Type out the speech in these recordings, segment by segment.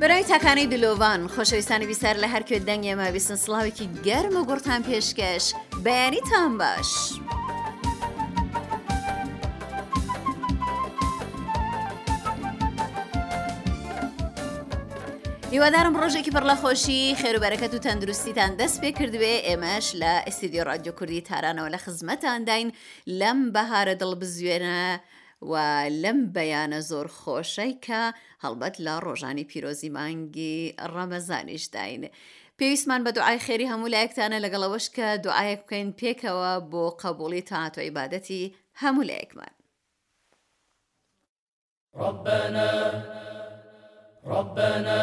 برای تاکانەی دلۆڤان خۆشەویستانی بیسەر لە هەرکوێ دەنگێ ماویستن سڵاوێکی گەرم و گوڕتان پێشکەش بەیانی تام باش. هیوادارم ڕۆژێکی پڕ لە خۆشی خێروبەرەکەت و تەندروستیتان دەست پێ کردوێ ئێمەش لە ئستیدیو ڕادیو کوردی تارانەوە لە خزمەتانداین لەم بەهارە دڵ بزوێنە و لەم بەیانە زۆر خۆشەی کە هەڵبەت لە ڕۆژانی پیرۆزی مانگی ڕەمەزانیشداین پێویستمان بە دوعای خێری هەموو لایەکتانە لەگەڵ ئەوەش کە دوعایەک بکەین پێکەوە بۆ قەبوڵی تاعەت و عیبادەتی هەموو لایەکمان ربنا ربنا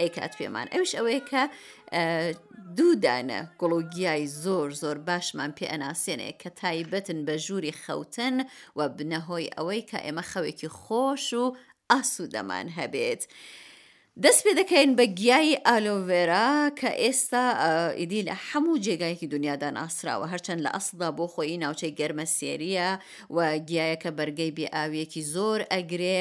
ئەیکات پێمان ئەوش ئەوەیە کە دوودانە گوڵۆگیای زۆر زۆر باشمان پێ ئەناسێنێ کە تایبەتن بە ژووری خەوتن و بنەهۆی ئەوەی کە ئێمە خەوێکی خۆش و ئاسوودەمان هەبێت. دەست پێ دەکەین بە گیایی ئالۆڤێرا کە ئێستا ئیدی لە هەموو جێگایەکی دنیادا ناسراوە هەرچەند لە ئەسڵدا بۆ خۆی ناوچەی گەرمە سێریە و گیایەکە بەرگەی بێئاویەکی زۆر ئەگرێ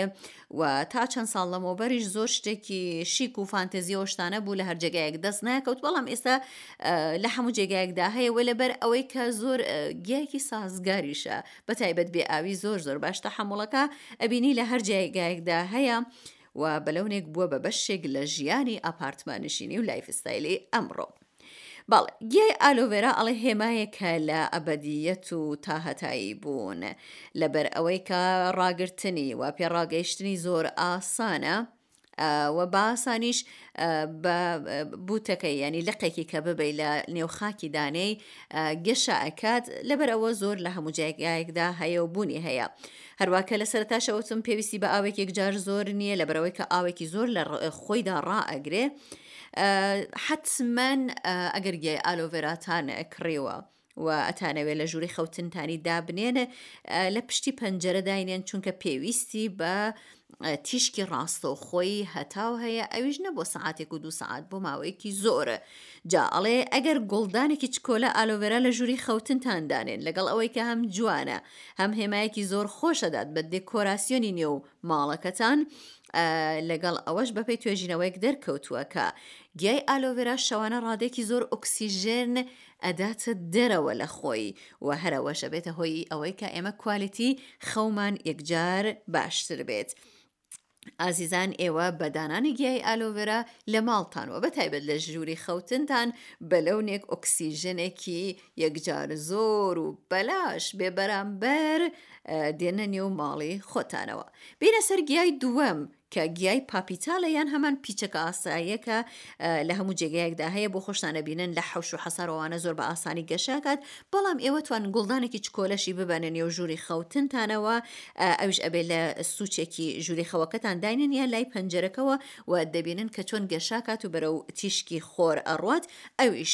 و تا چەند ساڵ لەمەوبەریش زۆر شتێکی شیک و فانتزیەوە شتانە بوو لە هەر جێگایەک دەست ناکەوت بەڵام ئێستا لە هەموو جێگایەکدا هەیە وە لەبەر ئەوەی کە زۆر گیایکی سازگاریشە بە تایبەت بێ ئاوی زۆر زۆر باشتە حموڵەکە ئەبینی لە هەر جێگایەکدا هەیە و بەلەونێک بووە بە بەشێک لە ژیانی ئاپارتمانشینی و لایفستایلی ئەمڕۆ. بەڵێ گیای ئالۆڤێرا ئەڵێ هێمایەکە لە ئەبەدییەت و تاهەتایی بوون لەبەر ئەوەی کە ڕاگرتنی و پێڕاگەیشتنی زۆر ئاسانە و باسانیش بە بوتەکەی ینی لقێکی کە ببی لە نێو خاکی دانەی گەشە ئەکات لەبەر ئەوە زۆر لە هەموو جایگایەکدا هەیە و بوونی هەیە هەروواکە لە سەرتاشەوتم پێویستی بە ئاوێکێک جار زۆر نییە لە بەرەوەی کە ئاوێکی زۆر لە خۆیدا ڕائگرێ حەتمەن ئەگەر گیای ئالۆڤێراتان کڕیوە و ئەتانەوێت لە ژووری خەوتنتانی دابنێن لە پشتی پەنجەرە داینێن چونکە پێویستی بە تیشکی ڕاستە و خۆی هەتاو هەیە ئەویش نە بۆ سعاتێک و دو سعات بۆ ماوەیەکی زۆرە جا ئەڵێ ئەگەر گوڵدانێکی چکۆلە ئالۆڤێرا لە ژووری خەوتنتان دانێن لەگەڵ ئەوەی کە هەم جوانە هەم هێمایەکی زۆر خۆشەدات بە دێکۆراسیۆنی نێو ماڵەکەتان لەگەڵ ئەوەش بەپێی توێژینەوەیەک دەرکەوتووە کە گیای ئالۆڤێرا شەوانە ڕادێکی زۆر ئۆکسسیژێن ئەداتە دەرەوە لە خۆی و هەرەوەشە بێتە هۆی ئەوەی کە ئێمە کوالێتی خەومان یەکجار باشتر بێت. ئازیزان ئێوە بە دانانی گیای ئالۆڤێرا لە ماڵتانەوە بە تایبەت لە ژووری خەوتنتان بە لەونێک ئۆکسسیژنێکی یەکجار زۆر و بەلاش بێ بەرامبەر دێنە نێو ماڵی خۆتانەوە بینە سەر گیای دووەم کە گیای پاپیتالە یان هەمان پیچەکە ئاساییەکە لە هەموو جێگایەکدا هەیە بۆ خۆشتانە بینن لە حوش و حەسارەوانە زۆر بە ئاسانی گەشاکات بەڵام ئێوە توان گوڵدانێکی چکۆلەشی ببەنە نێو ژووری خەوتنتانەوە ئەوش ئەبێ لە سوچێکی ژووری خەوەکەتان داینن یان لای پەنجەرەکەەوە و دەبینن کە چۆن گەشاکات و بەرەو تیشکی خۆر ئەڕات ئەویش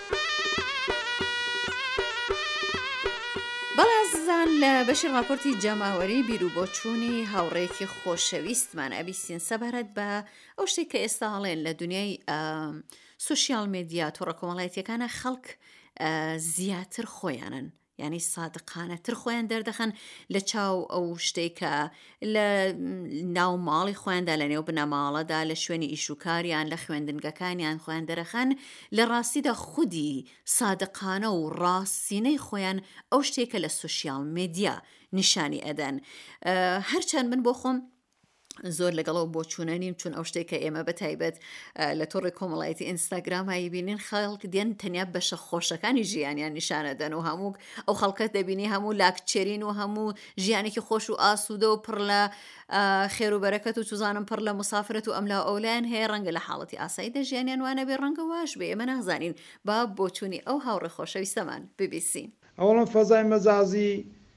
بەڵێ ئازیزان لە بەشی ڕاپۆرتی جەماوەری بیروبۆچوونی هاوڕێیەکی خۆشەویستمان ئەبیستین سەبارەت بە ئەو شتێک کە ئێستا هەڵێن لە دنیای سوسیال میدیا تۆڕە کۆمەڵایەتیەکانە خەڵک زیاتر خۆیانن یانی سادقانە تر خۆیان دەردەخەن لە چاو ئەو شتەی کە لە ناو ماڵی خۆیاندا لە نێو بنەماڵەدا لە شوێنی ئیشوکاریان لە خوێندنگەکانیان خۆیان دەرەخەن لە ڕاستیدا خودی سادقانە و ڕاستینەی خۆیان ئەو شتێکە لە سوسیال میدیا نیشانی ئەدەن هەرچەند من بۆ خۆم زۆر لەگەڵ ئەو بۆچوونە نیم چون ئەو شتێک کە ئێمە بە تایبەت لە تۆڕی کۆمەڵایەتی ئینستاگرام هایی بینین خەڵک دێن تەنیا بەشە خۆشەکانی ژیانیان نیشانە دەن و هەموو ئەو خەڵکەت دەبینی هەموو لاکچێرین و هەموو ژیانێکی خۆش و ئاسوودە و پڕ لە خێروبەرەکەت و چزانم پڕ لە مسافرەت و ئەملا ئەولایەن هەیە ڕەنگە لە حاڵەتی ئاسایی دەژیانیان وانە بێ ڕەنگە واش بێ ئێمە نازانین با بۆچوونی ئەو هاوڕێ خۆشەویستەمان ببیسین ئەوڵەم فەزای مەزازی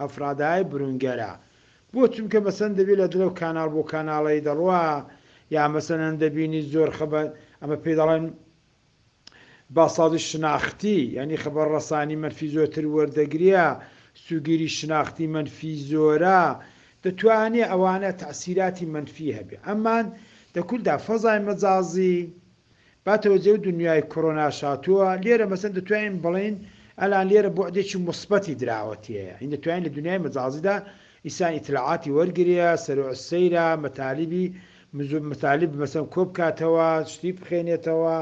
ئەفرادای برونگەرا بۆ چونکە مەسەن دەبی لە دلەو کاناڵ بۆ کاناڵەی دەڕوا یا مەسەنەن دەبینی زۆر خەبەر ئەمە پێی دەڵێن باساازی شناختی یعنی خەبەر ڕەسانی مەنفی زۆرتر وەردەگریا سوگیری شناختی مەنفی زۆرە دەتوانێ ئەوانە تەئسیراتی مەنفی هەبێ ئەمان دەکولدا فەزای مەجازی باتەوە جێ و دنیای کۆرۆنا شاتووە لێرە مەسەن دەتوانین بڵێین ئەلان لێرە بوعدێکی موسبەتی دراوە تێیە ئین دەتوانین لە دنیای مەجازیدا ئیسان ئیتلاعاتی وەرگرێ سەرو سەیرە مەتالیبی مزو مەتالیب مەسەن کۆ بکاتەوە شتی بخێنێتەوە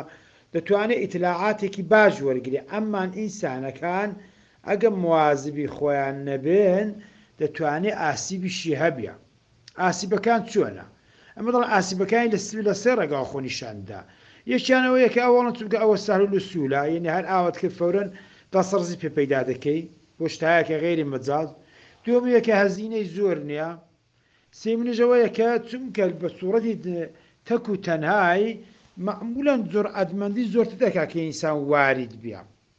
دەتوانێ ئیتلاعاتێکی باش وەرگرێ ئەمان ئینسانەکان ئەگە موازبی خۆیان نەبێن دەتوانێ ئاسیبیشی هەبیە ئاسیبەکان چۆنە؟ ئەمە دەڵێت ئاسیبەکانی لە سڤیل لە سێ ڕێگاوە خۆ نیشان دەدا. یەکیان ئەوەیە کە ئەوەڵن چونکە ئەوە سەهل و سوولە، یەنی هەر ئاوەت کرد فەورەن دەستڕزی پێ پەیدا دەکەی بۆ شتایەکە غەیری مەجاز. دووەمیە کە هەزینەی زۆر نیە. سێمینیش ئەوەیە کە چونکە بە سوڕەتی تەک و تەنهای مەعمولەن جورئەتمەندی زۆرتر دەکا کە ئینسان وارد بیا.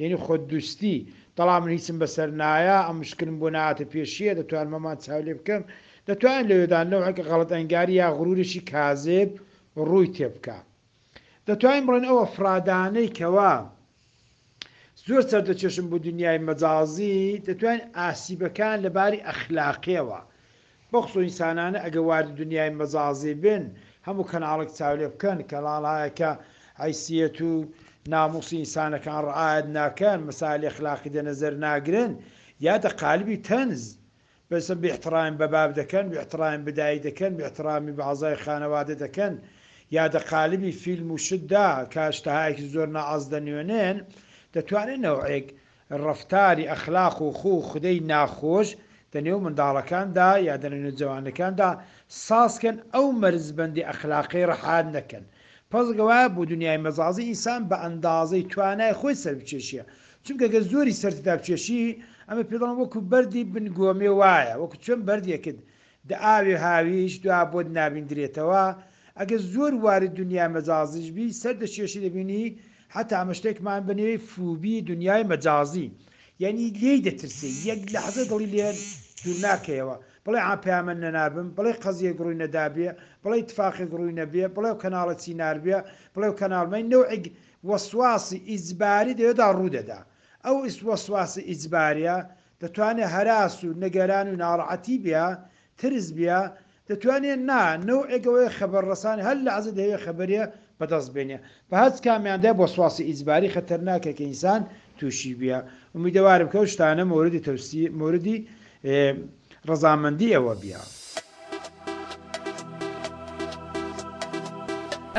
یەنی خۆت دوستی دەڵا من هیچم بەسەر نایا ئەم مشکلم بۆ نایاتە پێشیە دەتوانم هەمان چاو لێ بکەم دەتوانێت لەوێدان نەوعێک کە غەڵەت ئەنگاری یا غرورێکی کازێب ڕووی تێ بکا دەتوانین بڵێن ئەو ئەفرادانەی کەوا زۆر سەر دەچێشن بۆ دنیای مەجازی دەتوانین ئاسیبەکان لە باری ئەخلاقیەوە بەخسۆ ئینسانانە ئەگە وارد دنیای مەجازی بن هەموو کەناڵێک چاو لێ بکەن کەناڵایە کە حەیسیەت و ناموسی ئینسانەکان ڕعایەت ناکەن مەسایلی ئەخلاقی دە نەزەر ناگرن یا دە قالبی تەنز بەسە بی ئحتڕایم بە باب دەکەن بی ئحتڕایم بە دایک دەکەن بی ئحتڕامی بە عەزای خانەوادە دەکەن یا دە قالبی فیلم و شت دا کە شتەهایەکی زۆر ناعەز دە نوێنێن دەتوانێ نەوعێک ڕەفتاری ئەخلاق و خوو خودەی ناخۆش دە نێو منداڵەکان دا یا دە نێو جەوانەکان دا ساز کەن ئەو مەرز بەندی ئەخلاقی ڕحات نەکەن پس گەوایە بۆ دونیای مەجازی ئینسان بە ئەندازەی توانای خۆی سەر بکێشیە چونکە گەر زۆری سەرتدا بکێشی ئەمە پێ دەڵێن وەکو بەردی بن گۆمێ وایە وەکو چۆن بەردێکت دە ئاوێ هاویش دوا بۆت نابیندرێتەوە ئەگەر زۆر وارد دونیای مەجازیش بی سەر دەکێشی دەبینی حەتا ئەمە شتێکمان بە نێوی فوبی دونیای مەجازی یەنی لێی دەترسێ یەک لەحزە دڵی لێ دوور ناکەیەوە بڵێ عە پەیامە نەنابم بڵێ قەزیەک ڕووی نەدابێ بڵێ ئیتفاقێک ڕووی نەبێ بڵێ کەناڵە چینار بێ بڵێ کەناڵ مەی نەوعیگ وەسواسی ئیجباری دەێدا ڕوو دەدا ئەو ئیس وەسواسی ئیجباریە دەتوانێ هەراس و نگەرانی و ناڕەحەتی بیا، ترس بیا، دەتوانێ نا نەوعێک ئەوەیە خەبەر ڕەسان هەر لەحزە دەیەوێ خەبەرێ بە دەست بێنێ بە هەچ کامیان دەب وەسواسی ئیجباری خەتەرناکە کە ئینسان تووشی بیا ئومیدەوارم کە ئەو شتانە مۆردی تەوسی مۆردی ڕەزامەندی ئێوە بیا.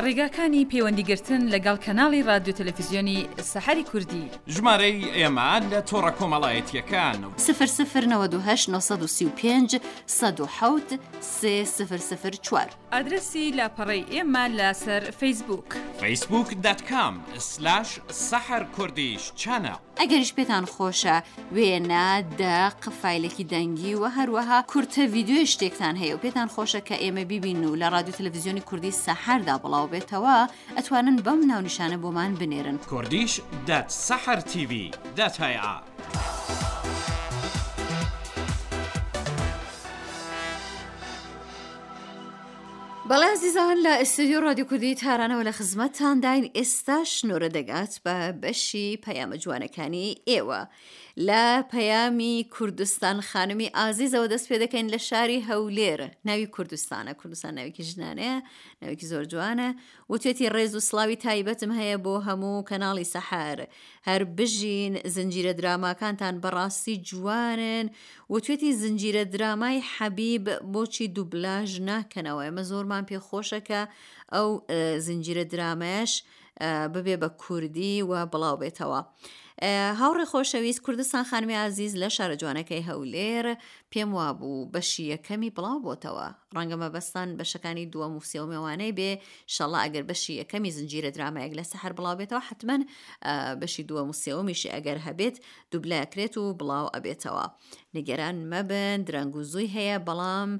ڕێگاکانی پەیوەندیگرتن لەگەڵ کەناڵی ڕادیۆ تەلەفیزیۆنی سەحەری کوردی. ژمارەی ئێمە لە تۆڕە کۆمەڵایەتییەکان. سفر سفر نەوەد و هەشت نۆ سەد و سی و پێنج سەد و حەوت سێ سفر سفر چوار. ئادرەسی لاپەڕەی ئێمە لەسەر فەیسبووک. فەیسبووک دات کام سلاش سەحەر کوردیش چەناڵ. ئەگەریش پێتان خۆشە وێنە، دەق، فایلێکی دەنگی و هەروەها کورتە ڤیدیۆی شتێکتان هەیە و پێتان خۆشە کە ئێمە بیبین و لە ڕادیو تەلەفزیۆنی کوردی سەحەردا بڵاو بێتەوە ئەتوانن بەم ناونیشانە بۆمان بنێرن. Kurdish dat Sahar TV دەتەیە. بەڵێ ئازیزان لە ئستدیو ڕادیو کوردی تارانەوە لە خزمەتتانداین ئێستا شنۆرە دەگات بە بەشی پەیامە جوانەکانی ئێوە لە پەیامی کوردستان خانمی ئازیزەوە دەست پێ دەکەین لە شاری هەولێر ناوی کوردستانە کوردستان ناوێکی ژنانەیە ناوێکی زۆر جوانە وتێتی ڕێز و سڵاوی تایبەتم هەیە بۆ هەموو کەناڵی سەحەر هەر بژین زنجیرە دراماکانتان بەڕاستی جوانن وتێتی زنجیرە درامای حەبیب بۆچی دوبلاژ ناکەنەوە ئێمە زۆرمان پێ خۆشە کە ئەو زنجیرە درامایش ببێ بە کوردی و بڵاو بێتەوە. هاوڕێ خۆشەویست کوردستان خانمی ئازیز لە شارە جوانەکەی هەولێر پێم وابوو بەشی یەکەمی بڵاو بۆتەوە ڕەنگە مەبەستان بەشەکانی دووە موسیە و مێوانەی بێ شەڵا ئەگەر بەشی یەکەمی زنجیرە درامایەک لە سەحر بڵاو بێتەوە حتمما بەشی دووە موسیەوەمیشی ئەگەر هەبێت دوبلاکرێت و بڵاو ئەبێتەوە نگەران مەبن درەنگ و زووی هەیە بەڵام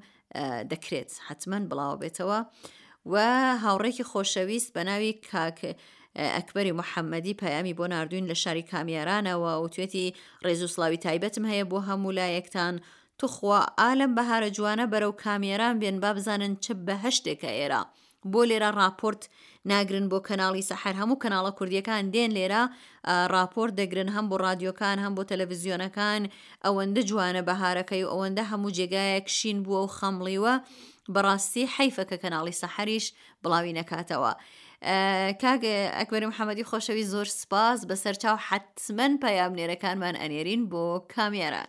دەکرێت حتمما بڵاوە بێتەوە و هاوڕێکی خۆشەویست بە ناوی کاک ئەکبەری محەممەدی پەیامی بۆ نردوین لە شاری کامیارانەوە و توێتی ڕێز و سلاوی تایبەتم هەیە بۆ هەموو لایەکتان توخوا ئالم بەهارە جوانە بەرەو کامیێران بێن با بزانن چ بەهشتێکە ئێرە بۆ لێرە ڕاپۆرت ناگرن بۆ کەناڵی سەحر هەموو کەناڵە کوردیەکان دێن لێرە ڕاپۆرت دەگرن هەم بۆ رادیۆکان هەم بۆ تەلەڤزیۆنەکان ئەوەندە جوانە بەهارەکەی و ئەوەندە هەموو جێگایەک شین بووە و خەمڵیوە بەڕاستی حیفە کە کەناڵی سەحریش بڵاوی نەکاتەوە. کاک ئەکبەری محەممەدی خۆشەوی زۆر سپاس بەسەر چاو حتمما پەیامنێرەکانمان ئەنێرین بۆ کامیاران.